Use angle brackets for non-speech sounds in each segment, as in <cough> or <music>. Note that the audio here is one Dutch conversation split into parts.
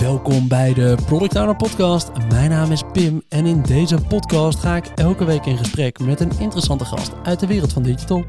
Welkom bij de Product Owner Podcast. Mijn naam is Pim en in deze podcast ga ik elke week in gesprek met een interessante gast uit de wereld van digital.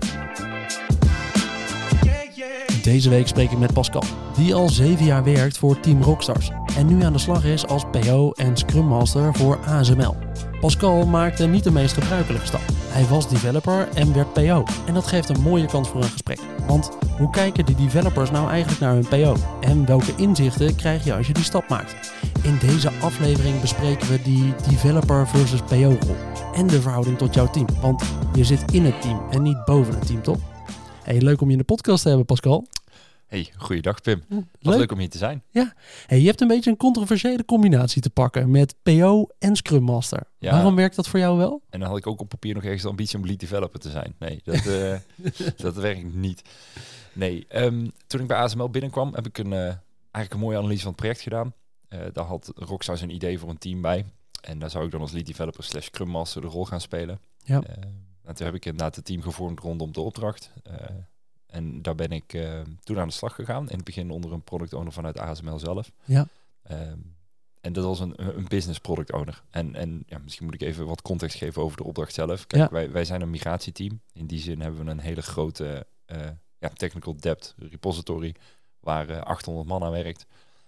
Deze week spreek ik met Pascal, die al zeven jaar werkt voor Team Rockstars en nu aan de slag is als PO en Scrum Master voor ASML. Pascal maakte niet de meest gebruikelijke stap. Hij was developer en werd PO. En dat geeft een mooie kans voor een gesprek. Want hoe kijken die developers nou eigenlijk naar hun PO? En welke inzichten krijg je als je die stap maakt? In deze aflevering bespreken we die developer versus PO-rol. En de verhouding tot jouw team. Want je zit in het team en niet boven het team, toch? Hey, leuk om je in de podcast te hebben, Pascal. Hey, goeiedag Pim. Wat Leuk. leuk om hier te zijn. Hey, je hebt een beetje een controversiële combinatie te pakken met PO en Scrum Master. Ja. Waarom werkt dat voor jou wel? En dan had ik ook op papier nog ergens de ambitie om lead developer te zijn. Nee, dat, eh, <laughs> dat werkt niet. Nee, ehm, toen ik bij ASML binnenkwam, heb ik een, eh, eigenlijk een mooie analyse van het project gedaan. Eh, daar had Rockstar een idee voor een team bij. En daar zou ik dan als lead developer slash Scrum Master de rol gaan spelen. Ja. En toen heb ik inderdaad het team gevormd rondom de opdracht. Eh, en daar ben ik eh, toen aan de slag gegaan. In het begin onder een product owner vanuit ASML zelf. Ja. Ehm, en dat was een, een business product owner. En, en ja, misschien moet ik even wat context geven over de opdracht zelf. Kijk, Ja. wij, wij zijn een migratieteam. In die zin hebben we een hele grote eh, ja, technical debt repository waar eh, 800 man aan werkt.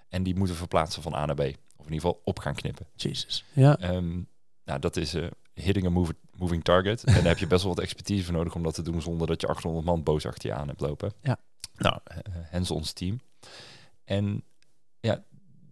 En die moeten verplaatsen van A naar B. Of in ieder geval op gaan knippen. Jezus. Ja. Ehm, nou, dat is eh, hitting a move- moving target. en daar heb je best wel wat expertise voor nodig om dat te doen zonder dat je 800 man boos achter je aan hebt lopen. Ja. Nou, eh, hens ons team. En ja,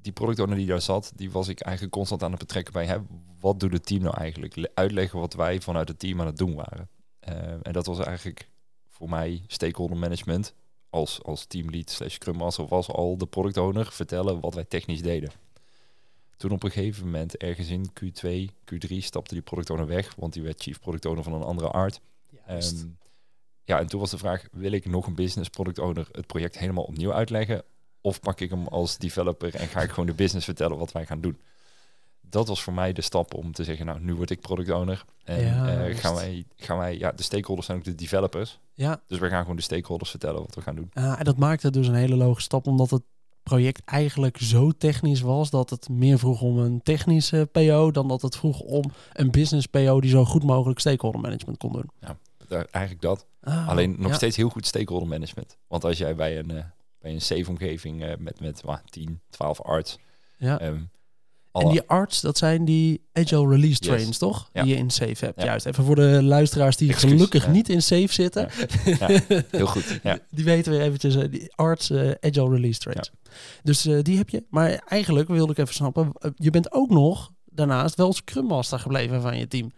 die product owner die daar zat, die was ik eigenlijk constant aan het betrekken bij, hè, wat doet het team nou eigenlijk? Le- Uitleggen wat wij vanuit het team aan het doen waren. Ehm, en dat was eigenlijk voor mij stakeholder management als, als teamlead slash scrum master was al de product owner vertellen wat wij technisch deden. Toen op een gegeven moment, ergens in Q2, Q3, stapte die product owner weg, want die werd chief product owner van een andere art. Juist. Ehm, ja, en toen was de vraag, wil ik nog een business product owner het project helemaal opnieuw uitleggen? Of pak ik hem als developer en ga ik gewoon de business vertellen wat wij gaan doen? Dat was voor mij de stap om te zeggen, nou, nu word ik product owner. En eh, gaan wij, gaan wij, ja, de stakeholders zijn ook de developers. ja. Dus wij gaan gewoon de stakeholders vertellen wat we gaan doen. Ah, en dat maakte dus een hele logische stap, omdat het project eigenlijk zo technisch was dat het meer vroeg om een technische PO dan dat het vroeg om een business PO die zo goed mogelijk stakeholder management kon doen. Daar, eigenlijk dat. Ah, Alleen nog ja. steeds heel goed stakeholder management. Want als jij bij een, eh, bij een safe omgeving eh, met, met ah, 10, 12 arts... Ja. ehm, En die arts, dat zijn die agile release Yes. trains, toch? Ja. Die je in safe hebt. Ja. Juist. Even voor de luisteraars die gelukkig ja. niet in safe zitten. Ja, heel goed. Ja. <laughs> Die weten we eventjes, eh, die arts agile release trains. Dus eh, die heb je. Maar eigenlijk wilde ik even snappen, eh, je bent ook nog daarnaast wel Scrum Master gebleven van je team.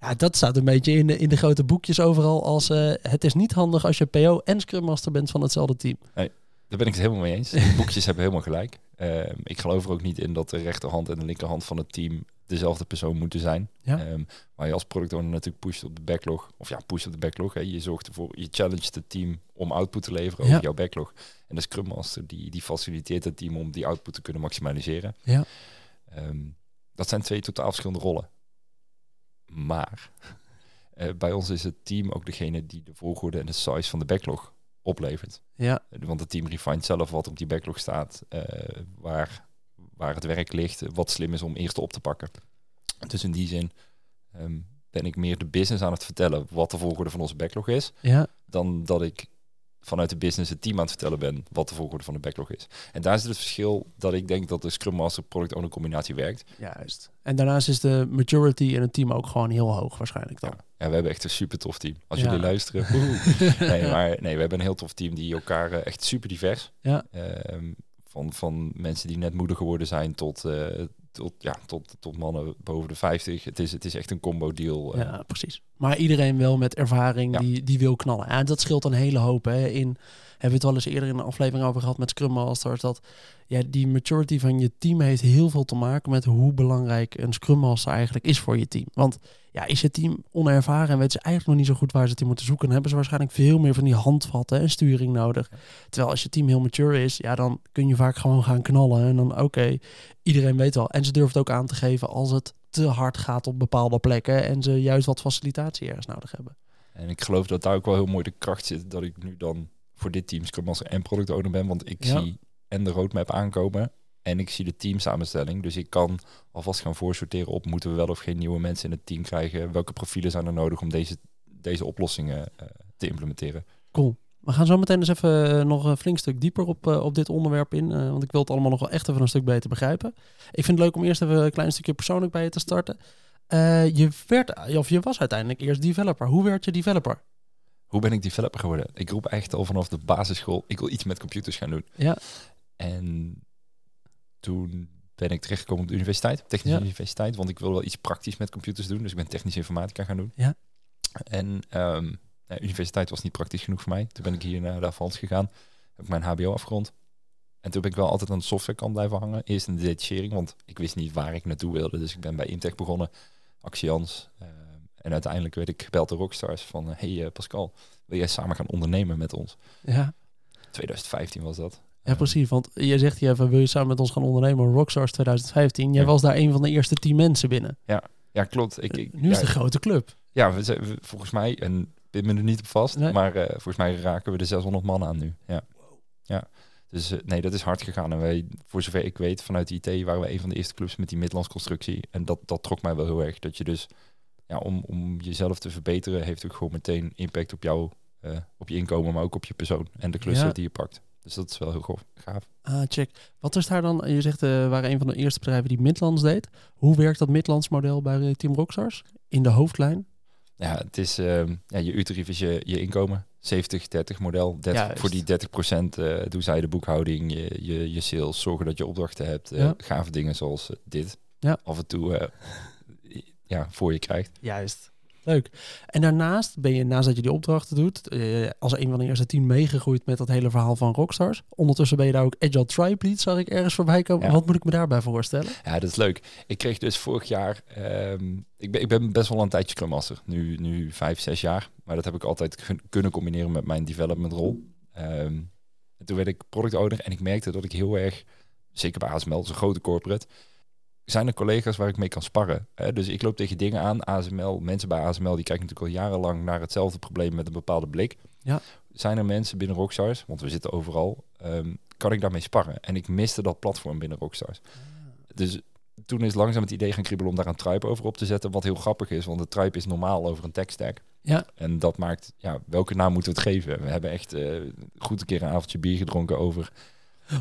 Ja, dat staat een beetje in de, in de grote boekjes overal als eh, het is niet handig als je PO en Scrum Master bent van hetzelfde team. Daar ben ik het helemaal mee eens. <laughs> Die boekjes hebben helemaal gelijk. Ehm, ik geloof er ook niet in dat de rechterhand en de linkerhand van het team dezelfde persoon moeten zijn. Ja. Ehm, waar je als product owner natuurlijk pusht op de backlog. Of ja, pusht op de backlog. Hè. Je zorgt ervoor, je challenge het team om output te leveren Ja. over jouw backlog. En de Scrum Master die, die faciliteert het team om die output te kunnen maximaliseren. Ja. Ehm, dat zijn twee totaal verschillende rollen. Maar eh, bij ons is het team ook degene die de volgorde en de size van de backlog oplevert. Ja, Want het team refined zelf wat op die backlog staat, eh, waar, waar het werk ligt, wat slim is om eerst op te pakken. Dus in die zin ehm, ben ik meer de business aan het vertellen wat de volgorde van onze backlog is, ja, dan dat ik vanuit de business het team aan het vertellen ben wat de volgorde van de backlog is. En daar zit het verschil dat ik denk dat de Scrum Master Product Owner combinatie werkt. juist. En daarnaast is de maturity in het team ook gewoon heel hoog waarschijnlijk dan. Ja, ja we hebben echt een super tof team. Als Ja. jullie luisteren. <laughs> nee, maar nee, we hebben een heel tof team die elkaar eh, echt super divers. Ja. Ehm, van, van mensen die net moeder geworden zijn tot, eh, tot, ja, tot, tot mannen boven de 50. Het is, het is echt een combo deal. eh. Ja, precies. Maar iedereen wel met ervaring Ja. die, die wil knallen. En dat scheelt een hele hoop. Hè. In, we het wel eens eerder in een aflevering over gehad met Scrum Masters. Dat ja, die maturity van je team heeft heel veel te maken met hoe belangrijk een Scrum Master eigenlijk is voor je team. Want ja, is je team onervaren en weten ze eigenlijk nog niet zo goed waar ze het in moeten zoeken, dan hebben ze waarschijnlijk veel meer van die handvatten en sturing nodig. Terwijl als je team heel mature is, ja, dan kun je vaak gewoon gaan knallen. En dan oké, iedereen weet wel. En ze durft ook aan te geven als het te hard gaat op bepaalde plekken en ze juist wat facilitatie ergens nodig hebben. En ik geloof dat daar ook wel heel mooi de kracht zit dat ik nu dan voor dit team Scrum Master en Product Owner ben. Want ik Ja. zie en de roadmap aankomen. En ik zie de teamsamenstelling. Dus ik kan alvast gaan voorsorteren op moeten we wel of geen nieuwe mensen in het team krijgen. Welke profielen zijn er nodig om deze, deze oplossingen uh, te implementeren. Cool. We gaan zo meteen eens even eh, nog een flink stuk dieper op, uh, op dit onderwerp in. Uh, want ik wil het allemaal nog wel echt even een stuk beter begrijpen. Ik vind het leuk om eerst even een klein stukje persoonlijk bij je te starten. je, werd, of je was uiteindelijk eerst developer. Hoe werd je developer? Hoe ben ik developer geworden? Ik roep echt al vanaf de basisschool, ik wil iets met computers gaan doen. Ja. En toen ben ik terechtgekomen op de universiteit, technische universiteit, want ik wil wel iets praktisch met computers doen. Dus ik ben technische informatica gaan doen. Ja. En um, de universiteit was niet praktisch genoeg voor mij. Toen ben ik hier naar de Avans gegaan, heb ik mijn HBO afgerond. En toen ben ik wel altijd aan de softwarekant blijven hangen. Eerst in de detachering, want ik wist niet waar ik naartoe wilde. Dus ik ben bij Intech begonnen, Axians. Uh, en uiteindelijk werd ik gebeld door Rockstars van... hey uh, Pascal, wil jij samen gaan ondernemen met ons? Ja. 2015 was dat. Ja, precies. Want je zegt hier even, wil je samen met ons gaan ondernemen? Rockstars 2015. Jij was daar een van de eerste tien mensen binnen. Ja, ja klopt. Ik, ik nu is ja, de grote club. Ja, we, we, volgens mij, en pin me er niet op vast, maar uh, volgens mij raken we de 600 man aan nu. Ja. ja. Dus uh, nee, dat is hard gegaan. En wij, voor zover ik weet, vanuit IT waren we een van de eerste clubs met die Midlands constructie. En dat, dat trok mij wel heel erg. Dat je dus, ja, om, om jezelf te verbeteren, heeft ook gewoon meteen impact op jou, uh, op je inkomen, maar ook op je persoon en de klussen ja. die je pakt. Dus dat is wel heel gaaf. Ah, check. Wat is daar dan? Je zegt, uh, waren een van de eerste bedrijven die Midlands deed. Hoe werkt dat Midlands model bij Team Rockstars? In de hoofdlijn? Ja, het is uh, ja, je uurtarief is je, je inkomen. 70-30 model. 30, voor die 30 procent uh, doe zij de boekhouding, je, je, je sales, zorgen dat je opdrachten hebt. Uh, ja. Gave dingen zoals dit. Ja. Af en toe ja, voor je krijgt. Juist. Leuk. En daarnaast ben je, naast dat je die opdrachten doet, uh, als een van de eerste tien meegegroeid met dat hele verhaal van Rockstars. Ondertussen ben je daar ook Agile Tribe Lead, zag ik ergens voorbij komen. Ja. Wat moet ik me daarbij voorstellen? Ja, dat is leuk. Ik kreeg dus vorig jaar, um, ik, ben, ik ben best wel een tijdje Scrum Master, nu, nu vijf, zes jaar. Maar dat heb ik altijd kunnen combineren met mijn development rol. Um, en toen werd ik product owner en ik merkte dat ik heel erg, zeker bij ASML, is een grote corporate, zijn er collega's waar ik mee kan sparren. Hè? Dus ik loop tegen dingen aan. ASML, mensen bij ASML, die kijken natuurlijk al jarenlang naar hetzelfde probleem met een bepaalde blik. Ja. Zijn er mensen binnen Rockstars, want we zitten overal, um, kan ik daarmee sparren? En ik miste dat platform binnen Rockstars. Ah. Dus toen is langzaam het idee gaan kriebelen om daar een tribe over op te zetten. Wat heel grappig is, want de tribe is normaal over een tech stack. Ja. En dat maakt, ja, welke naam moeten we het geven? We hebben echt uh, goed een keer een avondje bier gedronken over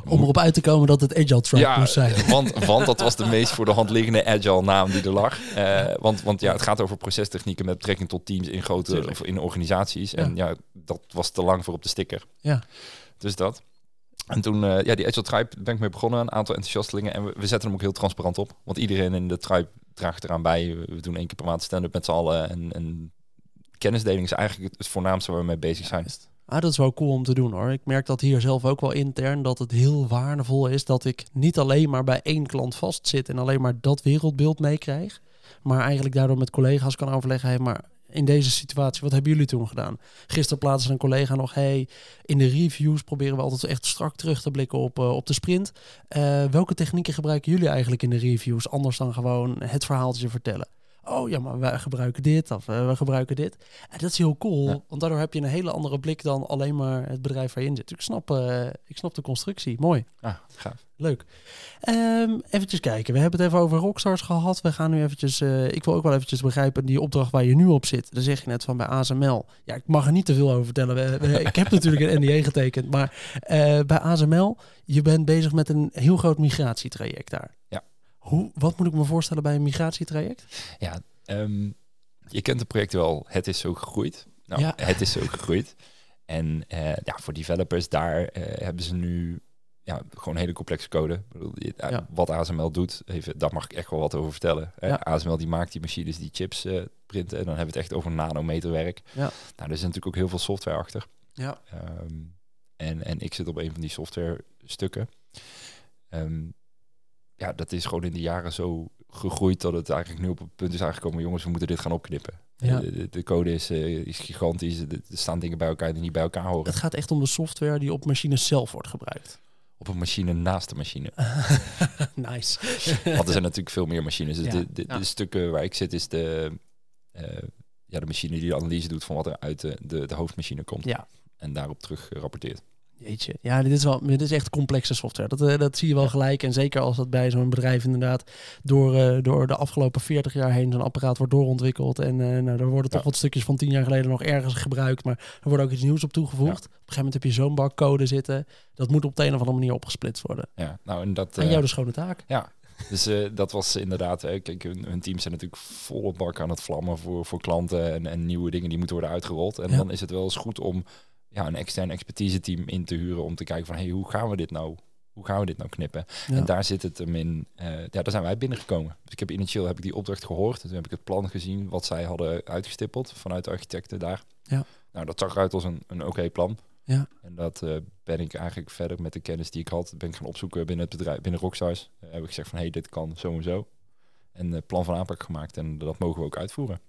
om erop uit te komen dat het Agile ja, moest zijn. <laughs> Want, want dat was de meest voor de hand liggende Agile naam die er lag. Uh, want, want ja, het gaat over procestechnieken met betrekking tot teams in grote of in organisaties. Ja. En ja, dat was te lang voor op de sticker. Ja. Dus dat. En toen, uh, ja, die Agile Tribe ben ik mee begonnen. Een aantal enthousiastelingen. En we, we zetten hem ook heel transparant op. Want iedereen in de Tribe draagt eraan bij. We doen één keer per maand stand-up met z'n allen. En, en kennisdeling is eigenlijk het voornaamste waar we mee bezig zijn. Ja, Ah, dat is wel cool om te doen hoor. Ik merk dat hier zelf ook wel intern dat het heel waardevol is dat ik niet alleen maar bij één klant vastzit en alleen maar dat wereldbeeld meekrijg. Maar eigenlijk daardoor met collega's kan overleggen, hey, maar in deze situatie, wat hebben jullie toen gedaan? Gisteren plaatste een collega nog, hey, in de reviews proberen we altijd echt strak terug te blikken op, uh, op de sprint. Uh, welke technieken gebruiken jullie eigenlijk in de reviews, anders dan gewoon het verhaaltje vertellen? Oh ja, maar wij gebruiken dit of uh, we gebruiken dit. En dat is heel cool, ja. want daardoor heb je een hele andere blik dan alleen maar het bedrijf waar je in zit. Ik snap, uh, ik snap de constructie. Mooi. Ah, gaaf. Leuk. Um, eventjes kijken. We hebben het even over Rockstars gehad. We gaan nu eventjes, uh, ik wil ook wel eventjes begrijpen die opdracht waar je nu op zit. Dan zeg je net van bij ASML. Ja, ik mag er niet te veel over vertellen. We, we, ik heb natuurlijk een NDA getekend, maar bij ASML, je bent bezig met een heel groot migratietraject daar. Ja. Hoe, wat moet ik me voorstellen bij een migratietraject? Ja, um, je kent het project wel. Het is zo gegroeid. Nou, ja. het is zo gegroeid. En uh, ja, voor developers daar uh, hebben ze nu ja, gewoon hele complexe code. Ik bedoel, ja. Wat ASML doet, even, daar mag ik echt wel wat over vertellen. Ja. ASML die maakt die machines die chips printen. En dan hebben we het echt over nanometerwerk. Ja. Nou, er is natuurlijk ook heel veel software achter. Ja. Um, en, en ik zit op een van die software stukken. Um, ja, dat is gewoon in de jaren zo gegroeid dat het eigenlijk nu op het punt is aangekomen, jongens, we moeten dit gaan opknippen. Ja. De, de, code is, uh, is gigantisch, er staan dingen bij elkaar die niet bij elkaar horen. Het gaat echt om de software die op machines zelf wordt gebruikt. Op een machine naast de machine. <laughs> nice. <laughs> Want er zijn natuurlijk veel meer machines. Dus Ja, de, de, ja. de stukken waar ik zit is de, uh, ja, de machine die de analyse doet van wat er uit de, de, hoofdmachine komt. Ja. En daarop terug rapporteert. Jeetje. Ja, dit is wel dit is echt complexe software. Dat, eh, dat zie je wel gelijk. En zeker als dat bij zo'n bedrijf inderdaad door, eh, door de afgelopen 40 jaar heen zo'n apparaat wordt doorontwikkeld. En eh nou, er worden toch Ja. wat stukjes van 10 jaar geleden nog ergens gebruikt. Maar er wordt ook iets nieuws op toegevoegd. Op een gegeven moment heb je zo'n bak code zitten. Dat moet op de een of andere manier opgesplitst worden. Ja, nou en dat... Aan eh, jou de schone taak. Dus eh, dat was inderdaad, eh, kijk, hun, hun teams zijn natuurlijk volle bak aan het vlammen voor, voor klanten en, en nieuwe dingen die moeten worden uitgerold. En Ja. dan is het wel eens goed om ja, een extern expertise team in te huren om te kijken van, hey, hoe gaan we dit nou, hoe gaan we dit nou knippen? Ja. En daar zit het hem in, eh, ja, daar zijn wij binnengekomen. Dus ik heb initieel heb ik die opdracht gehoord, toen heb ik het plan gezien wat zij hadden uitgestippeld vanuit de architecten daar. Ja. Nou, dat zag eruit als een, een oké plan. Ja. En dat eh, ben ik eigenlijk verder met de kennis die ik had, ben ik gaan opzoeken binnen het bedrijf, binnen Rockstars. Eh, heb ik gezegd van, hey, dit kan zo en zo. En plan van aanpak gemaakt en dat mogen we ook uitvoeren.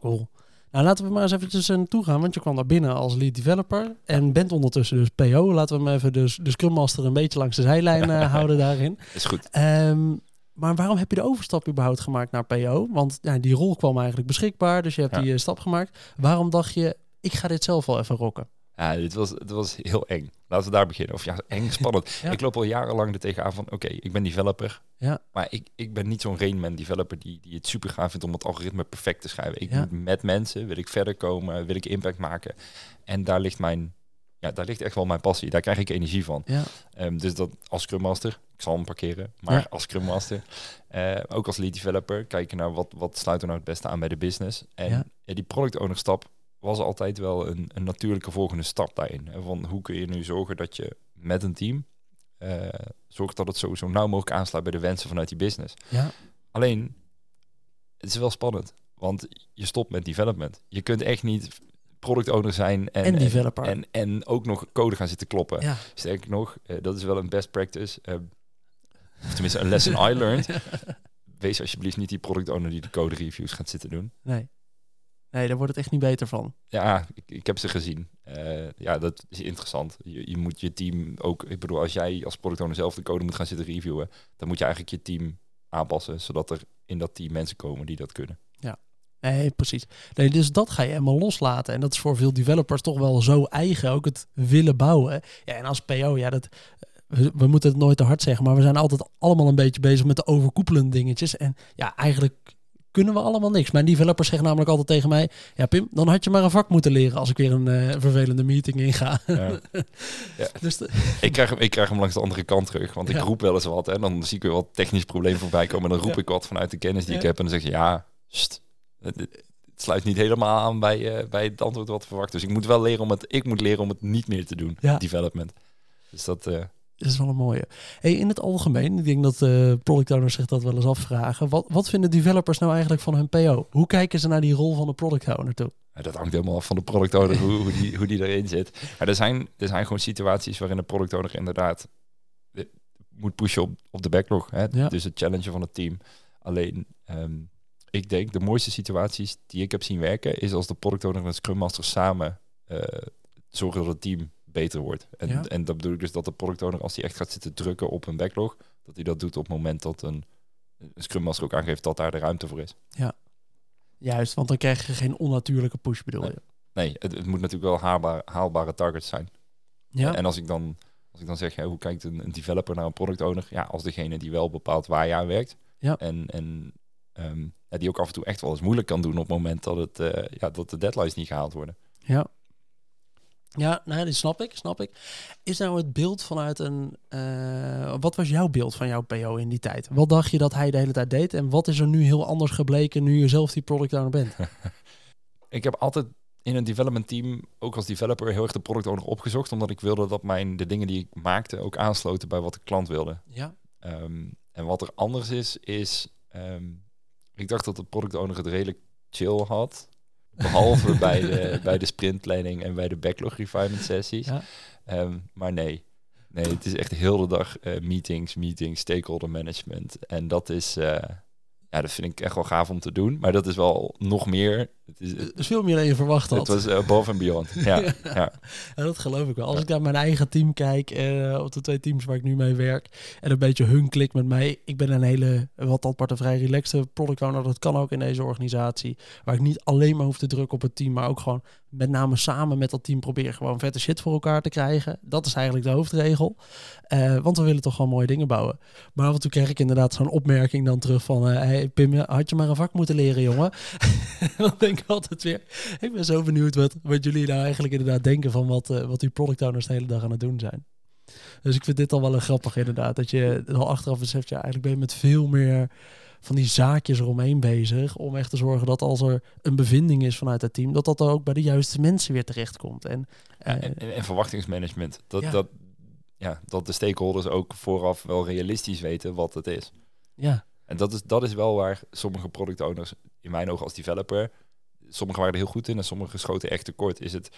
Cool. Nou, laten we maar eens eventjes uh, naartoe gaan, want je kwam daar binnen als lead developer en bent ondertussen dus PO. Laten we hem even dus, de Scrum Master een beetje langs de zijlijn eh, <laughs> houden daarin. Is goed. Ehm, maar waarom heb je de overstap überhaupt gemaakt naar PO? Want ja, die rol kwam eigenlijk beschikbaar, dus je hebt Ja. die eh, stap gemaakt. Waarom dacht je, ik ga dit zelf wel even rocken? Ja, dit was, het was heel eng. Laten we daar beginnen. Of ja, eng, <laughs> spannend. Ja. Ik loop al jarenlang er tegenaan van, oké, ik ben developer. Ja. Maar ik, ik ben niet zo'n Rainman developer die, die het super gaaf vindt om het algoritme perfect te schrijven. Ik Ja. moet met mensen, wil ik verder komen, wil ik impact maken. En daar ligt mijn, ja, daar ligt echt wel mijn passie. Daar krijg ik energie van. Ja, Ehm, dus dat als Scrum Master, ik zal hem parkeren, maar Ja. als Scrum Master, eh, ook als lead developer, kijken naar wat, wat sluit er nou het beste aan bij de business. En ja, die product owner stap was altijd wel een, een natuurlijke volgende stap daarin. Van hoe kun je nu zorgen dat je met een team eh, zorgt dat het zo, zo nauw mogelijk aansluit bij de wensen vanuit die business. ja, Alleen, het is wel spannend, want je stopt met development. Je kunt echt niet product owner zijn en, En developer. En, en ook nog code gaan zitten kloppen. ja. Sterker nog, eh, dat is wel een best practice. eh, of tenminste, een lesson I learned. <laughs> Wees alsjeblieft niet die product owner die de code reviews gaat zitten doen. Nee. Nee, daar wordt het echt niet beter van. Ja, ik, ik heb ze gezien. Eh, ja, dat is interessant. Je, je moet je team ook... Ik bedoel, als jij als product owner zelf de code moet gaan zitten reviewen... dan moet je eigenlijk je team aanpassen... zodat er in dat team mensen komen die dat kunnen. Nee, precies. Nee, dus dat ga je helemaal loslaten. En dat is voor veel developers toch wel zo eigen, ook het willen bouwen. Ja, en als PO, ja, dat, we, we moeten het nooit te hard zeggen, maar we zijn altijd allemaal een beetje bezig met de overkoepelende dingetjes. En ja, eigenlijk kunnen we allemaal niks. Mijn developers zeggen namelijk altijd tegen mij, ja Pim, dan had je maar een vak moeten leren als ik weer een eh, vervelende meeting inga. Ja. <laughs> dus de- ik, krijg hem, ik krijg hem langs de andere kant terug. Want ik Ja. roep wel eens wat. En dan zie ik weer wat technisch probleem voorbij komen. En dan roep Ja. ik wat vanuit de kennis die ik Ja. heb. En dan zeg je, ja, st, het, sluit niet helemaal aan bij, eh, bij het antwoord wat verwacht. Dus ik moet wel leren om het, ik moet leren om het niet meer te doen. Ja. Development. Dus dat, eh, Dat is wel een mooie. Hey, in het algemeen, ik denk dat eh product owners zich dat wel eens afvragen. Wat, wat vinden developers nou eigenlijk van hun PO? Hoe kijken ze naar die rol van de product owner toe? Dat hangt helemaal af van de product owner, hoe, hoe, die, hoe die erin zit. Maar er zijn, er zijn gewoon situaties waarin de product owner inderdaad eh, moet pushen op, op de backlog. Hè? Ja. Dus het challenge van het team. Alleen, ehm, ik denk de mooiste situaties die ik heb zien werken, is als de product owner en de scrum master samen eh, zorgen dat het team beter wordt. En, Ja. en dat bedoel ik dus dat de product owner, als hij echt gaat zitten drukken op een backlog, dat hij dat doet op het moment dat een, een scrum master ook aangeeft dat daar de ruimte voor is. Juist, want dan krijg je geen onnatuurlijke push, bedoel Nee. je? Nee, het, het moet natuurlijk wel haalbaar, haalbare targets zijn. Ja, En als ik dan, als ik dan zeg, ja, hoe kijkt een, een developer naar een product owner? Ja, als degene die wel bepaalt waar je aan werkt. Ja. En, en ehm, ja, die ook af en toe echt wel eens moeilijk kan doen op het moment dat, het, eh, ja, dat de deadlines niet gehaald worden. ja. Ja, nou, die snap ik, snap ik. Is nou het beeld vanuit een... eh, wat was jouw beeld van jouw PO in die tijd? Wat dacht je dat hij de hele tijd deed? En wat is er nu heel anders gebleken nu je zelf die product owner bent? <laughs> Ik heb altijd in een development team, ook als developer, heel erg de product owner opgezocht. Omdat ik wilde dat mijn, de dingen die ik maakte ook aansloten bij wat de klant wilde. Ja, Ehm, en wat er anders is, is... ehm, ik dacht dat de product owner het redelijk chill had. Behalve <laughs> bij, de, bij de sprintplanning en bij de backlog refinement sessies. Ja. Ehm, maar nee. Nee, het is echt heel de dag eh, meetings, meetings, stakeholder management. En dat is... eh, ja, dat vind ik echt wel gaaf om te doen. Maar dat is wel nog meer Het is, Het is veel meer dan je verwacht had. het was eh, above and beyond. <laughs> Ja, ja. Ja, dat geloof ik wel. Als Ja. ik naar mijn eigen team kijk, eh, op de twee teams waar ik nu mee werk, en een beetje hun klik met mij. Ik ben een hele, wat dat part een vrij relaxte product owner. Dat kan ook in deze organisatie. Waar ik niet alleen maar hoef te drukken op het team, maar ook gewoon met name samen met dat team proberen gewoon vette shit voor elkaar te krijgen. Dat is eigenlijk de hoofdregel. Eh, want we willen toch gewoon mooie dingen bouwen. Maar af en toe krijg ik inderdaad zo'n opmerking dan terug van... hey Pim, had je maar een vak moeten leren, jongen? En <laughs> dan denk ik altijd weer... Ik ben zo benieuwd wat, wat jullie nou eigenlijk inderdaad denken... van wat, eh, wat die product owners de hele dag aan het doen zijn. Dus ik vind dit al wel een grappig inderdaad. Dat je al achteraf beseft... ja, eigenlijk ben je met veel meer van die zaakjes eromheen bezig... om echt te zorgen dat als er een bevinding is vanuit het team... dat dat er ook bij de juiste mensen weer terechtkomt. En, eh, En, en, en verwachtingsmanagement. Dat, Ja. dat, ja, dat de stakeholders ook vooraf wel realistisch weten wat het is. ja, En dat is, dat is wel waar sommige product owners, in mijn ogen als developer, sommigen waren er heel goed in en sommigen schoten echt tekort. Is het,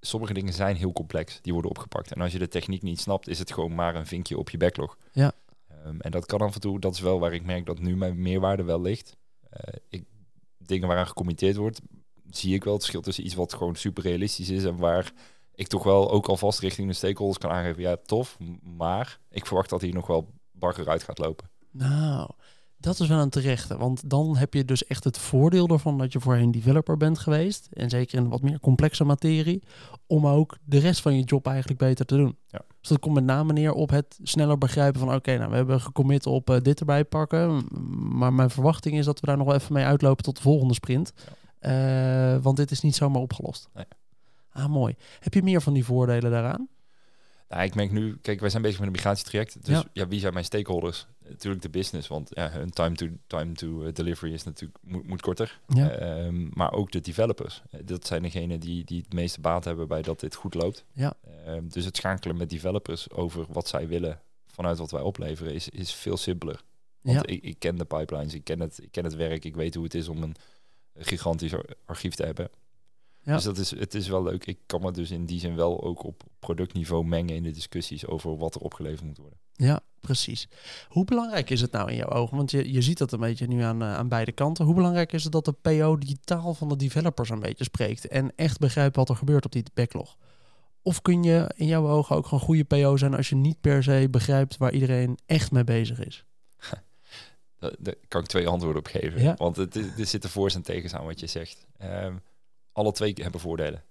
sommige dingen zijn heel complex, die worden opgepakt. En als je de techniek niet snapt, is het gewoon maar een vinkje op je backlog. Ja. Ehm, en dat kan af en toe, dat is wel waar ik merk dat nu mijn meerwaarde wel ligt. Eh, ik, dingen waaraan gecommitteerd wordt, zie ik wel het verschil tussen iets wat gewoon super realistisch is en waar ik toch wel ook alvast richting de stakeholders kan aangeven, ja tof, maar ik verwacht dat hier nog wel bagger uit gaat lopen. Nou, dat is wel een terechte. Want dan heb je dus echt het voordeel ervan dat je voorheen developer bent geweest. En zeker in wat meer complexe materie. Om ook de rest van je job eigenlijk beter te doen. Ja. Dus dat komt met name neer op het sneller begrijpen van... oké, nou, we hebben gecommit op eh, dit erbij pakken. Maar mijn verwachting is dat we daar nog wel even mee uitlopen tot de volgende sprint. Eh, want dit is niet zomaar opgelost. Nee. Ah, mooi. Heb je meer van die voordelen daaraan? Nou, ik merk nu, kijk, wij zijn bezig met een migratietraject. Dus Ja. ja. wie zijn mijn stakeholders? Natuurlijk de business, want ja, hun time to, time to eh, delivery is natuurlijk moet, moet korter. Ja. Ehm, maar ook de developers. Eh, Dat zijn degenen die, die het meeste baat hebben bij dat dit goed loopt. Ja. Ehm, dus het schakelen met developers over wat zij willen vanuit wat wij opleveren is, is veel simpeler. Want Ja. ik, ik ken de pipelines, ik ken, het, ik ken het werk, ik weet hoe het is om een gigantisch ar- archief te hebben. Ja. Dus dat is, het is wel leuk. Ik kan me dus in die zin wel ook op productniveau mengen in de discussies over wat er opgeleverd moet worden. Ja, precies. Hoe belangrijk is het nou in jouw ogen? Want je, je ziet dat een beetje nu aan, eh, aan beide kanten. Hoe belangrijk is het dat de PO die taal van de developers een beetje spreekt en echt begrijpt wat er gebeurt op die backlog? Of kun je in jouw ogen ook gewoon goede PO zijn als je niet per se begrijpt waar iedereen echt mee bezig is? <laughs> Daar, kan ik twee antwoorden op geven. Ja. Want het, er zitten voor's en tegens aan wat je zegt. Ehm, alle twee hebben voordelen.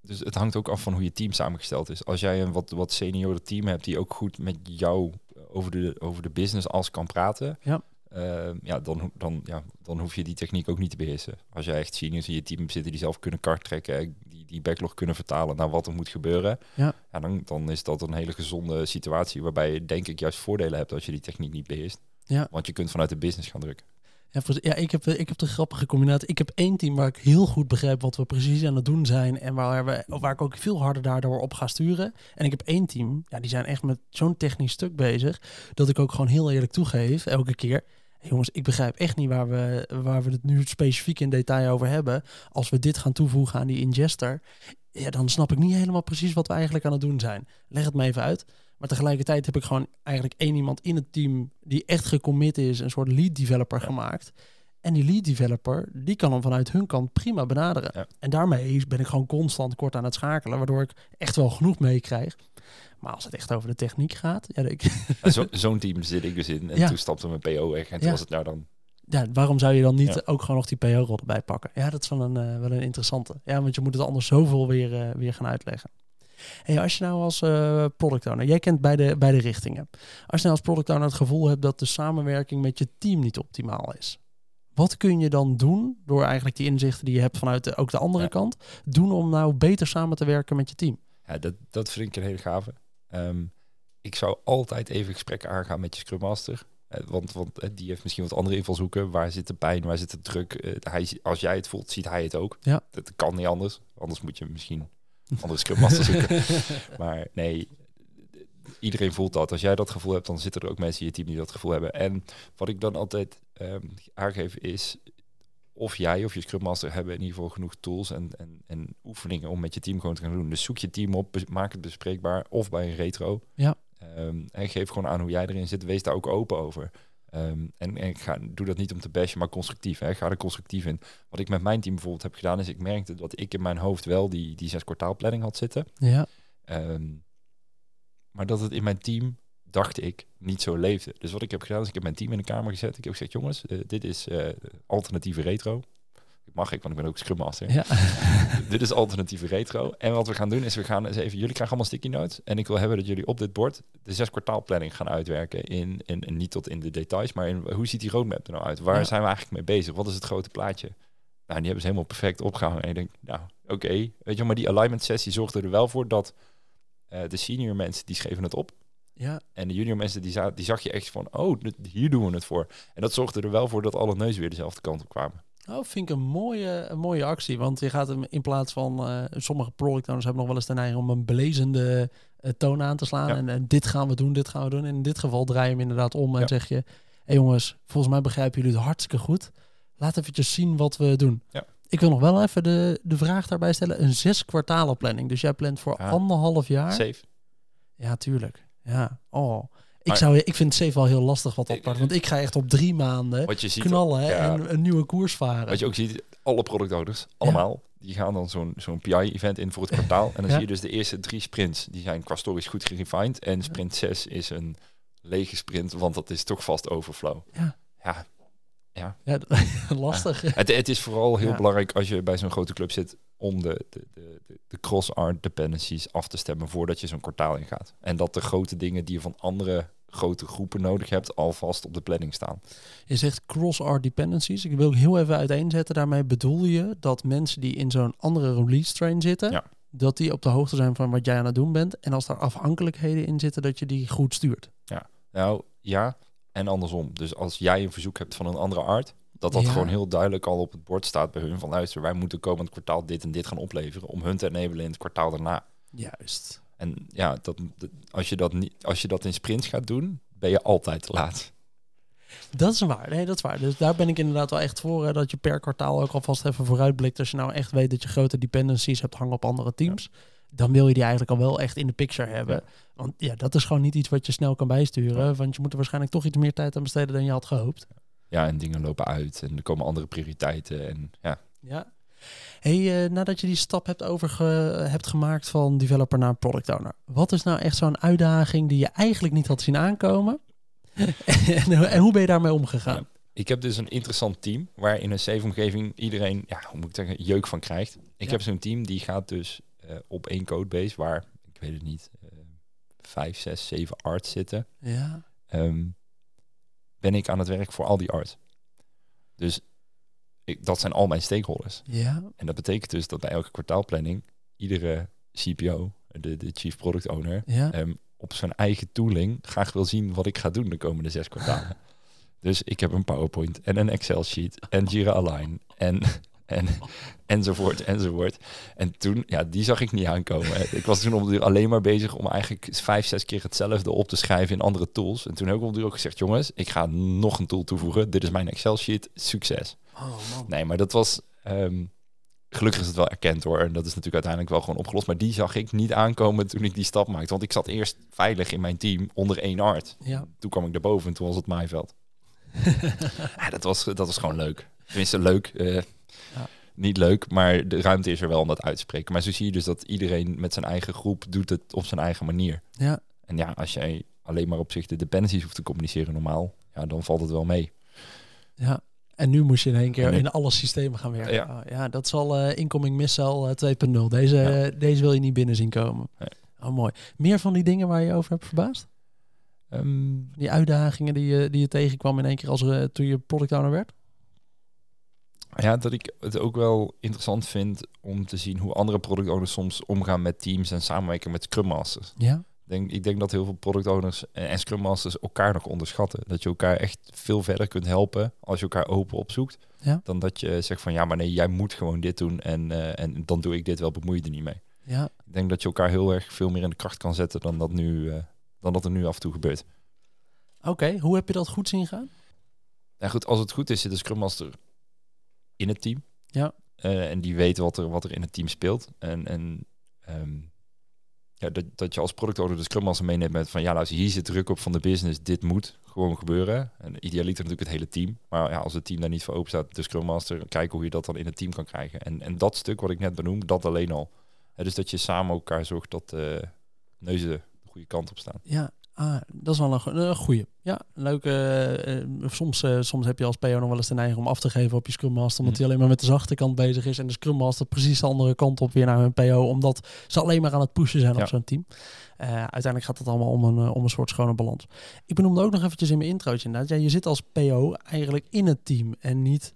Dus het hangt ook af van hoe je team samengesteld is. Als jij een wat, wat seniorer team hebt die ook goed met jou over de, over de business als kan praten, Ja. ehm, ja, dan, dan, ja, dan hoef je die techniek ook niet te beheersen. Als jij echt seniors in je team zitten die zelf kunnen kart trekken, die, die backlog kunnen vertalen naar wat er moet gebeuren, Ja. dan, dan is dat een hele gezonde situatie waarbij je denk ik juist voordelen hebt als je die techniek niet beheerst. Ja. Want je kunt vanuit de business gaan drukken. Ja, ik, heb, ik heb de grappige combinatie. Ik heb één team waar ik heel goed begrijp wat we precies aan het doen zijn. En waar, we, waar ik ook veel harder daardoor op ga sturen. En ik heb één team, ja, die zijn echt met zo'n technisch stuk bezig. Dat ik ook gewoon heel eerlijk toegeef, elke keer. "Hey, jongens, ik begrijp echt niet waar we, waar we het nu specifiek in detail over hebben. Als we dit gaan toevoegen aan die ingester. Ja, dan snap ik niet helemaal precies wat we eigenlijk aan het doen zijn. Leg het me even uit. Maar tegelijkertijd heb ik gewoon eigenlijk één iemand in het team die echt gecommit is, een soort lead developer Ja. gemaakt. En die lead developer, die kan hem vanuit hun kant prima benaderen. Ja. En daarmee ben ik gewoon constant kort aan het schakelen, waardoor ik echt wel genoeg meekrijg. Maar als het echt over de techniek gaat, ja, ik, Ja, zo- Zo'n team zit ik dus in. En Ja. toen stapte mijn PO weg. En toen was het nou dan... ja, waarom zou je dan niet Ja. ook gewoon nog die PO-rol erbij pakken? Ja, dat is wel een, eh, wel een interessante. Ja, want je moet het anders zoveel weer, eh, weer gaan uitleggen. Hey, als je nou als eh, product owner, jij kent beide, beide richtingen. Als je nou als product owner het gevoel hebt dat de samenwerking met je team niet optimaal is. Wat kun je dan doen door eigenlijk die inzichten die je hebt vanuit de, ook de andere Ja. kant, doen om nou beter samen te werken met je team? Ja, dat, dat vind ik een hele gave. Ehm, ik zou altijd even gesprekken aangaan met je Scrum Master. Eh, want want eh, die heeft misschien wat andere invalshoeken. Waar zit de pijn, waar zit de druk? Hij, als jij het voelt, ziet hij het ook. Ja. Dat kan niet anders. Anders moet je misschien andere Scrum Master zoeken. <laughs> Maar nee, iedereen voelt dat. Als jij dat gevoel hebt, dan zitten er ook mensen in je team die dat gevoel hebben. En wat ik dan altijd ehm, aangeef is... Of jij of je Scrum Master hebben in ieder geval genoeg tools en, en, en oefeningen om met je team gewoon te gaan doen. Dus zoek je team op, maak het bespreekbaar of bij een retro. Ja. Ehm, en geef gewoon aan hoe jij erin zit. Wees daar ook open over. Ehm, en, en ik ga, doe dat niet om te bashen, maar constructief. Hè. Ik ga er constructief in. Wat ik met mijn team bijvoorbeeld heb gedaan, is ik merkte dat ik in mijn hoofd wel die, die zes kwartaalplanning had zitten. Ja. Ehm, maar dat het in mijn team, dacht ik, niet zo leefde. Dus wat ik heb gedaan, is ik heb mijn team in de kamer gezet. Ik heb gezegd, jongens, eh, dit is eh, alternatieve retro. Mag ik, want ik ben ook Scrum Master. Ja. <laughs> dit is alternatieve retro. En wat we gaan doen, is we gaan eens even... Jullie krijgen allemaal sticky notes. En ik wil hebben dat jullie op dit bord de zes kwartaalplanning gaan uitwerken. In, in, in, niet tot in de details, maar in hoe ziet die roadmap er nou uit? Waar Ja. zijn we eigenlijk mee bezig? Wat is het grote plaatje? Nou, die hebben ze helemaal perfect opgehangen. En ik denk, nou, oké. Weet je, maar die alignment sessie zorgde er wel voor dat eh, de senior mensen, die schreven het op. ja. En de junior mensen, die, za die zag je echt van, oh, dit- hier doen we het voor. En dat zorgde er wel voor dat alle neuzen weer dezelfde kant op kwamen. Oh, vind ik een mooie, een mooie actie. Want je gaat hem in plaats van... eh, sommige product owners hebben nog wel eens de neiging om een belezende eh, toon aan te slaan. Ja. En, en dit gaan we doen, dit gaan we doen. En in dit geval draai je hem inderdaad om en Ja. zeg je... Hé hey jongens, volgens mij begrijpen jullie het hartstikke goed. Laat eventjes zien wat we doen. Ja. Ik wil nog wel even de, de vraag daarbij stellen. Een zes kwartalen planning. Dus jij plant voor anderhalf jaar. Safe. Ja, tuurlijk. Ja. Oh. Ik, zou, ik vind het safe wel heel lastig wat dat Ik- part. Want ik ga echt op drie maanden Wat je ziet, knallen ja. en een nieuwe koers varen. Wat je ook ziet, alle product owners, allemaal, die gaan dan zo'n zo'n PI-event in voor het kwartaal. En dan <laughs> zie je dus de eerste drie sprints, die zijn qua stories goed gerefined. En sprint 6 is een lege sprint, want dat is toch vast overflow. Ja. Ja, Ja, <laughs> lastig. het, het is vooral heel Ja. belangrijk als je bij zo'n grote club zit om de, de, de, de, de cross-art dependencies af te stemmen voordat je zo'n kwartaal ingaat. En dat de grote dingen die je van andere grote groepen nodig hebt, alvast op de planning staan. Je zegt cross-art dependencies. Ik wil ook heel even uiteenzetten. Daarmee bedoel je dat mensen die in zo'n andere release train zitten, Ja. dat die op de hoogte zijn van wat jij aan het doen bent. En als daar afhankelijkheden in zitten, dat je die goed stuurt. Nou ja, en andersom. Dus als jij een verzoek hebt van een andere art, dat dat Ja. gewoon heel duidelijk al op het bord staat bij hun van luister, wij moeten komend kwartaal dit en dit gaan opleveren om hun te enabelen in het kwartaal daarna. Juist. En ja, dat, als, je dat niet, als je dat in sprints gaat doen, ben je altijd te laat. Dat is waar. Nee, dat is waar. Dus daar ben ik inderdaad wel echt voor. Hè, dat je per kwartaal ook alvast even vooruitblikt. Als je nou echt weet dat je grote dependencies hebt hangen op andere teams. Dan wil je die eigenlijk al wel echt in de picture hebben. Ja. Want ja, dat is gewoon niet iets wat je snel kan bijsturen. Want je moet er waarschijnlijk toch iets meer tijd aan besteden dan je had gehoopt. Ja, en dingen lopen uit en er komen andere prioriteiten. En ja, Ja. Hey, eh, nadat je die stap hebt, overge hebt gemaakt van developer naar product owner. Wat is nou echt zo'n uitdaging die je eigenlijk niet had zien aankomen? <laughs> en, en hoe ben je daarmee omgegaan? ik heb dus een interessant team waar in een safe omgeving iedereen, ja, hoe moet ik zeggen, jeuk van krijgt. Ik Ja. heb zo'n team die gaat dus eh, op één codebase waar, ik weet het niet, eh, vijf, zes, zeven arts zitten. Ja. ehm, ben ik aan het werk voor al die arts. Dus ik, dat zijn al mijn stakeholders. Ja. En dat betekent dus dat bij elke kwartaalplanning iedere CPO, de, de Chief Product Owner, Ja. ehm, op zijn eigen tooling graag wil zien wat ik ga doen de komende zes kwartalen. <laughs> dus ik heb een PowerPoint en een Excel sheet en Jira Align en, <laughs> en enzovoort enzovoort. En toen, ja, die zag ik niet aankomen. ik was toen op de alleen maar bezig om eigenlijk vijf, zes keer hetzelfde op te schrijven in andere tools. En toen heb ik op de ook gezegd, jongens, ik ga nog een tool toevoegen. Dit is mijn Excel sheet. Succes. Oh man. Nee, maar dat was. ehm, gelukkig is het wel erkend hoor. En dat is natuurlijk uiteindelijk wel gewoon opgelost. Maar die zag ik niet aankomen toen ik die stap maakte. Want ik zat eerst veilig in mijn team onder één art. Ja. Toen kwam ik daarboven en toen was het maaiveld. <laughs> ja, dat, was, dat was gewoon leuk. Tenminste, leuk. eh, Ja. Niet leuk, maar de ruimte is er wel om dat uit te spreken. Maar zo zie je dus dat iedereen met zijn eigen groep doet het op zijn eigen manier. Ja. En ja, als jij alleen maar op zich de dependencies hoeft te communiceren normaal, ja, dan valt het wel mee. Ja. En nu moest je in één keer in alle systemen gaan werken. Ja. Oh, ja, dat zal eh incoming missile eh, 2.0. Deze, Ja. eh, deze wil je niet binnen zien komen. Nee. Oh, mooi. Meer van die dingen waar je over hebt verbaasd? Ehm, Die uitdagingen die je, die je tegenkwam in één keer als, toen je product owner werd? Ja, dat ik het ook wel interessant vind om te zien hoe andere product owners soms omgaan met teams en samenwerken met Scrum Masters. Ja. Denk, ik denk dat heel veel product owners en Scrum Masters elkaar nog onderschatten. Dat je elkaar echt veel verder kunt helpen als je elkaar open opzoekt. Ja. Dan dat je zegt van ja, maar nee, jij moet gewoon dit doen en, eh, en dan doe ik dit wel, bemoei je er niet mee. Ja. Ik denk dat je elkaar heel erg veel meer in de kracht kan zetten dan dat, nu, eh, dan dat er nu af en toe gebeurt. Oké, hoe heb je dat goed zien gaan? Nou goed, als het goed is, zit de Scrum Master in het team. Ja. Eh, en die weet wat er, wat er in het team speelt. En, en ehm, ja, dat, dat je als product owner de Scrum Master meeneemt met van ja, luister, hier zit druk op van de business, dit moet gewoon gebeuren. En idealiter natuurlijk het hele team. Maar ja, als het team daar niet voor open staat, de Scrum Master, kijken hoe je dat dan in het team kan krijgen. En, en dat stuk wat ik net benoem, dat alleen al. Hè, dus dat je samen elkaar zorgt dat de neuzen de goede kant op staan. Ja, ah, dat is wel een, go- een goeie. Ja, leuk. eh, eh, soms, eh, soms heb je als PO nog wel eens de neiging om af te geven op je Scrum Master, omdat Mhm. hij alleen maar met de zachte kant bezig is en de Scrum Master precies de andere kant op weer naar hun PO, omdat ze alleen maar aan het pushen zijn Ja. op zo'n team. Uiteindelijk gaat het allemaal om een, om een soort schone balans. Ik benoemde ook nog eventjes in mijn introotje inderdaad, ja, je zit als PO eigenlijk in het team en niet,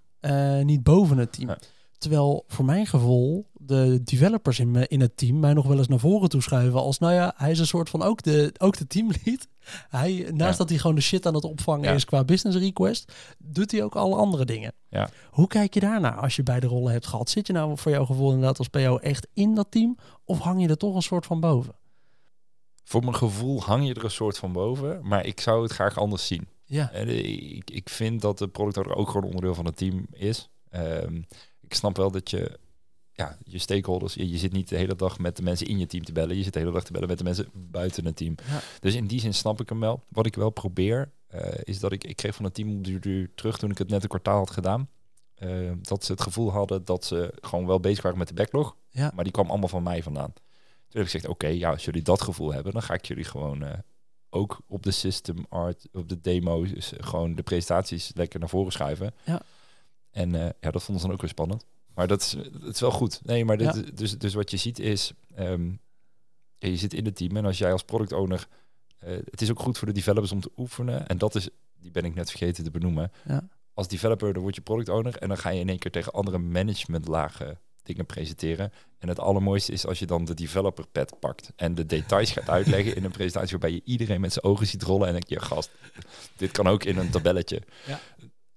niet boven het team. Ja. Terwijl voor mijn gevoel de developers in, me- in het team mij nog wel eens naar voren toe schuiven als, nou ja, hij is een soort van ook de, ook de teamlead. Hij, naast Ja. dat hij gewoon de shit aan het opvangen Ja. is qua business request, doet hij ook alle andere dingen. Ja. Hoe kijk je daarnaar als je beide rollen hebt gehad? Zit je nou voor jouw gevoel inderdaad als PO echt in dat team of hang je er toch een soort van boven? Voor mijn gevoel hang je er een soort van boven, maar ik zou het graag anders zien. Ja, En eh, ik, ik vind dat de product owner ook gewoon onderdeel van het team is. Ehm, ik snap wel dat je, ja, je stakeholders, je, je zit niet de hele dag met de mensen in je team te bellen. Je zit de hele dag te bellen met de mensen buiten het team. Ja. Dus in die zin snap ik hem wel. Wat ik wel probeer, eh, is dat ik, ik kreeg van het team terug toen ik het net een kwartaal had gedaan. eh, dat ze het gevoel hadden dat ze gewoon wel bezig waren met de backlog. Ja. Maar die kwam allemaal van mij vandaan. Toen heb ik gezegd, oké, ja, als jullie dat gevoel hebben, dan ga ik jullie gewoon eh, ook op de system art, op de demo's, dus gewoon de presentaties lekker naar voren schuiven. Ja. En eh, ja, dat vonden ze dan ook weer spannend. Maar dat is, dat is wel goed. Nee, maar dit, Ja. dus, dus wat je ziet is, ehm, ja, je zit in het team en als jij als product owner, eh, het is ook goed voor de developers om te oefenen. En dat is, die ben ik net vergeten te benoemen. Ja. Als developer, dan word je product owner en dan ga je in één keer tegen andere managementlagen dingen presenteren. En het allermooiste is als je dan de developer pad pakt en de details gaat uitleggen in een presentatie waarbij je iedereen met zijn ogen ziet rollen en denk je, gast, dit kan ook in een tabelletje. Ja.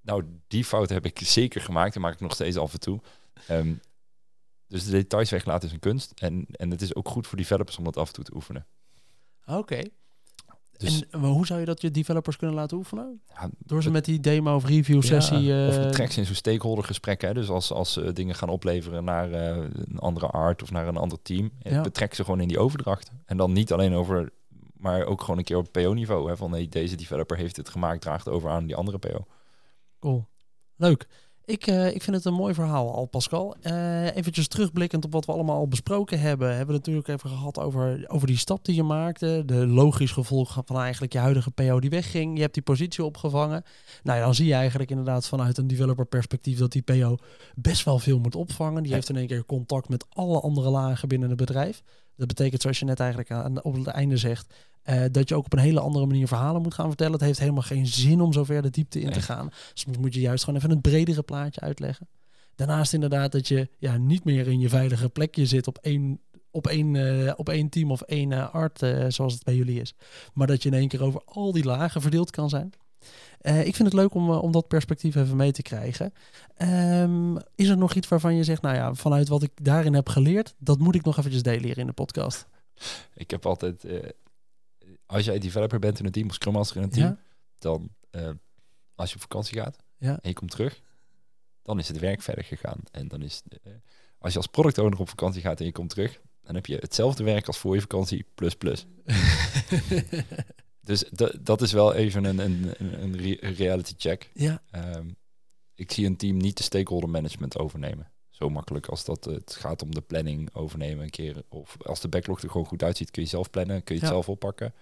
Nou, die fout heb ik zeker gemaakt en maak ik nog steeds af en toe. Ehm, dus de details weglaten is een kunst. En, en het is ook goed voor developers om dat af en toe te oefenen. oké. Dus En maar hoe zou je dat je developers kunnen laten oefenen? ja, Door ze met die demo of review sessie... Ja, of eh, betrek ze in zo'n stakeholder gesprek. Hè? Dus als, als ze dingen gaan opleveren naar eh, een andere art of naar een ander team, eh, Ja. betrek ze gewoon in die overdracht. En dan niet alleen over, maar ook gewoon een keer op PO-niveau. Hè? Van nee, deze developer heeft het gemaakt, draagt over aan die andere PO. Cool. Leuk. Ik, eh, ik vind het een mooi verhaal al, Pascal. Eh eventjes terugblikkend op wat we allemaal al besproken hebben. Hebben we natuurlijk even gehad over, over die stap die je maakte. De logisch gevolg van eigenlijk je huidige PO die wegging. Je hebt die positie opgevangen. Nou ja, dan zie je eigenlijk inderdaad vanuit een developer perspectief dat die PO best wel veel moet opvangen. Die Ja. heeft in één keer contact met alle andere lagen binnen het bedrijf. Dat betekent, zoals je net eigenlijk aan, op het einde zegt, eh, dat je ook op een hele andere manier verhalen moet gaan vertellen. Het heeft helemaal geen zin om zo ver de diepte in te gaan. Soms moet je juist gewoon even het bredere plaatje uitleggen. Daarnaast inderdaad dat je ja, niet meer in je veilige plekje zit op één, op één, eh, op één team of één eh, art, zoals het bij jullie is. Maar dat je in één keer over al die lagen verdeeld kan zijn. Ik vind het leuk om, om dat perspectief even mee te krijgen. Ehm, is er nog iets waarvan je zegt, nou ja, vanuit wat ik daarin heb geleerd, dat moet ik nog eventjes delen hier in de podcast. Ik heb altijd, als jij developer bent in een team of scrum master in een team, Ja? dan eh, als je op vakantie gaat Ja. en je komt terug, dan is het werk verder gegaan. En dan is, eh, als je als product owner op vakantie gaat en je komt terug, dan heb je hetzelfde werk als voor je vakantie, plus plus. <laughs> Dus da- dat is wel even een, een, een, een re- een reality check. ja, Ehm, ik zie een team niet de stakeholder management overnemen. Zo makkelijk als dat het gaat om de planning overnemen een keer. Of als de backlog er gewoon goed uitziet, kun je zelf plannen, kun je het Ja. zelf oppakken.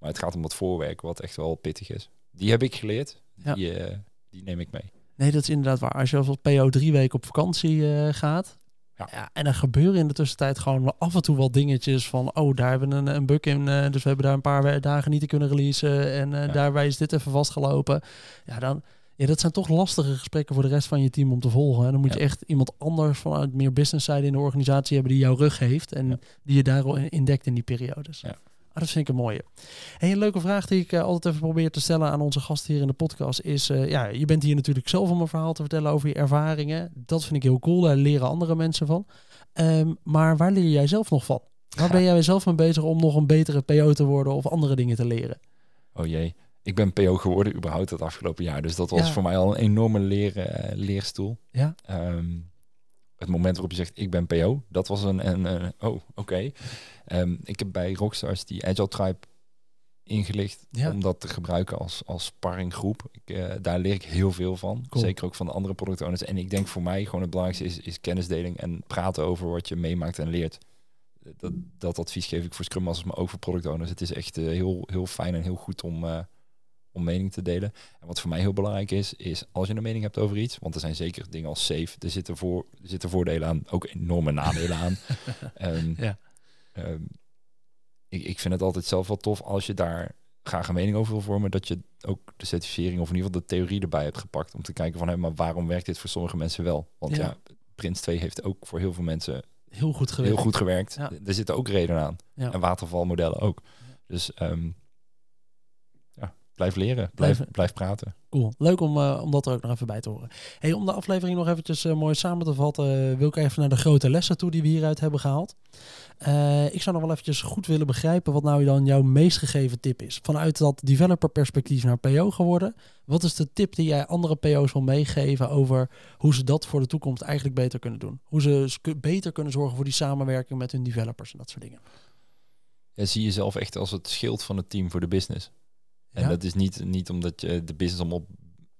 Maar het gaat om dat voorwerk, wat echt wel pittig is. Die heb ik geleerd. Ja. Die, eh, die neem ik mee. Nee, dat is inderdaad waar. Als je als PO drie weken op vakantie eh, gaat. Ja. Ja. en er gebeuren in de tussentijd gewoon af en toe wel dingetjes van... oh, daar hebben we een, een bug in, eh, dus we hebben daar een paar dagen niet te kunnen releasen... en Ja. daarbij is dit even vastgelopen. Ja, dan, ja, dat zijn toch lastige gesprekken voor de rest van je team om te volgen. En dan moet je echt iemand anders vanuit meer business side in de organisatie hebben... die jouw rug heeft en Ja. die je daar indekt in die periodes. Ja. Ah, dat vind ik een mooie. Hey, een leuke vraag die ik eh, altijd even probeer te stellen aan onze gasten hier in de podcast is... eh, ja, je bent hier natuurlijk zelf om een verhaal te vertellen over je ervaringen. Dat vind ik heel cool, daar leren andere mensen van. Ehm, maar waar leer jij zelf nog van? Waar ben jij zelf mee bezig om nog een betere PO te worden of andere dingen te leren? Oh jee. Ik ben PO geworden überhaupt het afgelopen jaar. Dus dat was Ja. voor mij al een enorme leer, eh, leerstoel. Ja, Ehm, het moment waarop je zegt ik ben PO, dat was een, een oh oké. Ehm, ik heb bij Rockstars die Agile Tribe ingelicht Ja. om dat te gebruiken als, als sparringgroep. Ik, eh, daar leer ik heel veel van. Cool. Zeker ook van de andere product owners. En ik denk voor mij gewoon het belangrijkste is, is kennisdeling en praten over wat je meemaakt en leert. Dat, dat advies geef ik voor Scrum Masters, maar ook voor product owners. Het is echt eh, heel, heel fijn en heel goed om, eh, om mening te delen. En wat voor mij heel belangrijk is, is als je een mening hebt over iets, want er zijn zeker dingen als safe, er zitten, voor, er zitten voordelen aan, ook enorme nadelen aan. <laughs> Ehm, Ja. ehm, ik, ik vind het altijd zelf wel tof als je daar graag een mening over wil vormen, dat je ook de certificering of in ieder geval de theorie erbij hebt gepakt om te kijken van, hé, maar waarom werkt dit voor sommige mensen wel? Want Ja. ja, Prins 2 heeft ook voor heel veel mensen Heel goed gewerkt. heel goed gewerkt. Ja. Er zitten ook redenen aan. Ja. En watervalmodellen ook. Dus ja, blijf leren, blijf, Blijf- blijf praten. Cool. Leuk om, eh, om dat er ook nog even bij te horen. Hey, om de aflevering nog eventjes eh, mooi samen te vatten, wil ik even naar de grote lessen toe die we hieruit hebben gehaald. Eh, ik zou nog wel eventjes goed willen begrijpen wat nou dan jouw meest gegeven tip is. Vanuit dat developer perspectief naar PO geworden. Wat is de tip die jij andere PO's wil meegeven over hoe ze dat voor de toekomst eigenlijk beter kunnen doen? Hoe ze beter kunnen zorgen voor die samenwerking met hun developers en dat soort dingen. Ja, zie jezelf echt als het schild van het team voor de business. En Ja? dat is niet, niet omdat je de business allemaal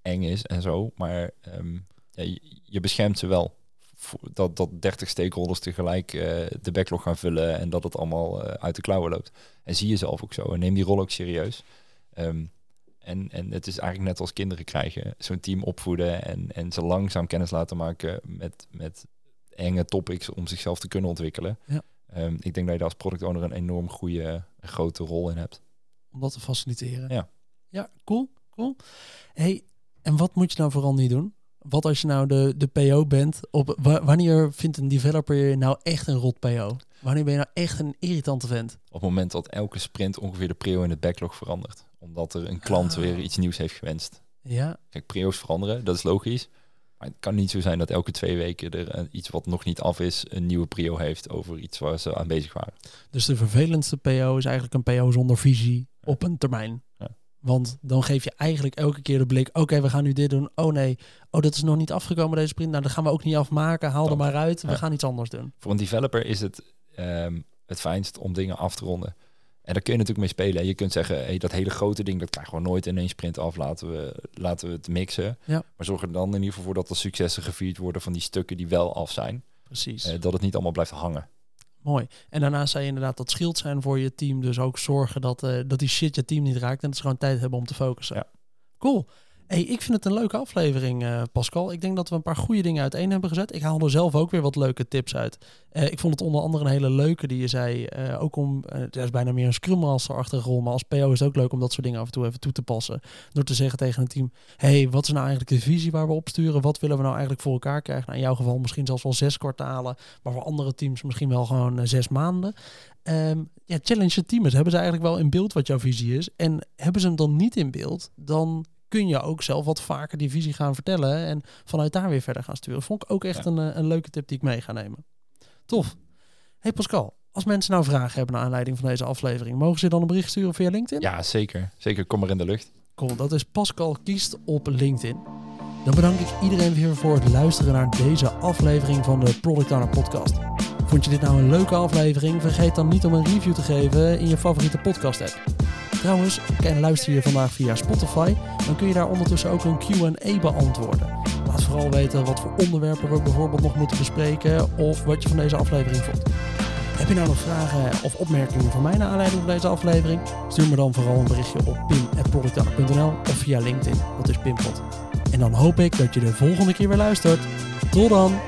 eng is en zo, maar ehm, ja, je, je beschermt ze wel. Dat, dat 30 stakeholders tegelijk eh, de backlog gaan vullen en dat het allemaal eh, uit de klauwen loopt. En zie jezelf ook zo en neem die rol ook serieus. Ehm, en, en het is eigenlijk net als kinderen krijgen. Zo'n team opvoeden en, en ze langzaam kennis laten maken met, met enge topics om zichzelf te kunnen ontwikkelen. Ja. Ehm, ik denk dat je daar als product owner een enorm goede, grote rol in hebt. Om dat te faciliteren. Ja. Ja, cool, cool. Hey, en wat moet je nou vooral niet doen? Wat als je nou de, de PO bent? Op, wa- wanneer vindt een developer je nou echt een rot PO? Wanneer ben je nou echt een irritante vent? Op het moment dat elke sprint ongeveer de prio in het backlog verandert. Omdat er een klant Ah. weer iets nieuws heeft gewenst. Ja, Kijk, prio's veranderen, dat is logisch. Maar het kan niet zo zijn dat elke twee weken er een- iets wat nog niet af is, een nieuwe prio heeft over iets waar ze aan bezig waren. dus de vervelendste PO is eigenlijk een PO zonder visie op een termijn. Want dan geef je eigenlijk elke keer de blik, oké, we gaan nu dit doen. Oh nee, oh dat is nog niet afgekomen deze sprint. Nou, dat gaan we ook niet afmaken. Haal er maar uit. We Ja. gaan iets anders doen. Voor een developer is het ehm, het fijnst om dingen af te ronden. En daar kun je natuurlijk mee spelen. Je kunt zeggen, hey, dat hele grote ding, dat krijgen we nooit in één sprint af. Laten we, laten we het mixen. Ja. Maar zorg er dan in ieder geval voor dat er successen gevierd worden van die stukken die wel af zijn. Precies. Eh, dat het niet allemaal blijft hangen. Mooi. En daarnaast zei je inderdaad dat schild zijn voor je team. Dus ook zorgen dat, eh, dat die shit je team niet raakt. En dat ze gewoon tijd hebben om te focussen. Ja. Cool. Hey, ik vind het een leuke aflevering, eh, Pascal. Ik denk dat we een paar goede dingen uiteen hebben gezet. Ik haal er zelf ook weer wat leuke tips uit. Eh, ik vond het onder andere een hele leuke die je zei. eh, ook om, het is bijna meer een scrum master rol. Maar als PO is het ook leuk om dat soort dingen af en toe even toe te passen. Door te zeggen tegen een team. hey, wat is nou eigenlijk de visie waar we op sturen? Wat willen we nou eigenlijk voor elkaar krijgen? Nou, in jouw geval misschien zelfs wel zes kwartalen. Maar voor andere teams misschien wel gewoon zes maanden. Ehm, ja, challenge je team. eens. Hebben ze eigenlijk wel in beeld wat jouw visie is? En hebben ze hem dan niet in beeld, dan kun je ook zelf wat vaker die visie gaan vertellen en vanuit daar weer verder gaan sturen. Vond ik ook echt Ja. een, eh, een leuke tip die ik mee ga nemen. Tof. Hey Pascal, als mensen nou vragen hebben naar aanleiding van deze aflevering, mogen ze dan een bericht sturen via LinkedIn? Ja, zeker. Zeker, kom maar in de lucht. Cool, dat is Pascal Kiest op LinkedIn. Dan bedank ik iedereen weer voor het luisteren naar deze aflevering van de Product Owner Podcast. Vond je dit nou een leuke aflevering? Vergeet dan niet om een review te geven in je favoriete podcast app. Trouwens, ken luister je vandaag via Spotify, dan kun je daar ondertussen ook een Q&A beantwoorden. Laat vooral weten wat voor onderwerpen we bijvoorbeeld nog moeten bespreken of wat je van deze aflevering vond. Heb je nou nog vragen of opmerkingen voor mij naar aanleiding van deze aflevering? Stuur me dan vooral een berichtje op pim.productowner.nl of via LinkedIn, dat is Pimpot. En dan hoop ik dat je de volgende keer weer luistert. Tot dan!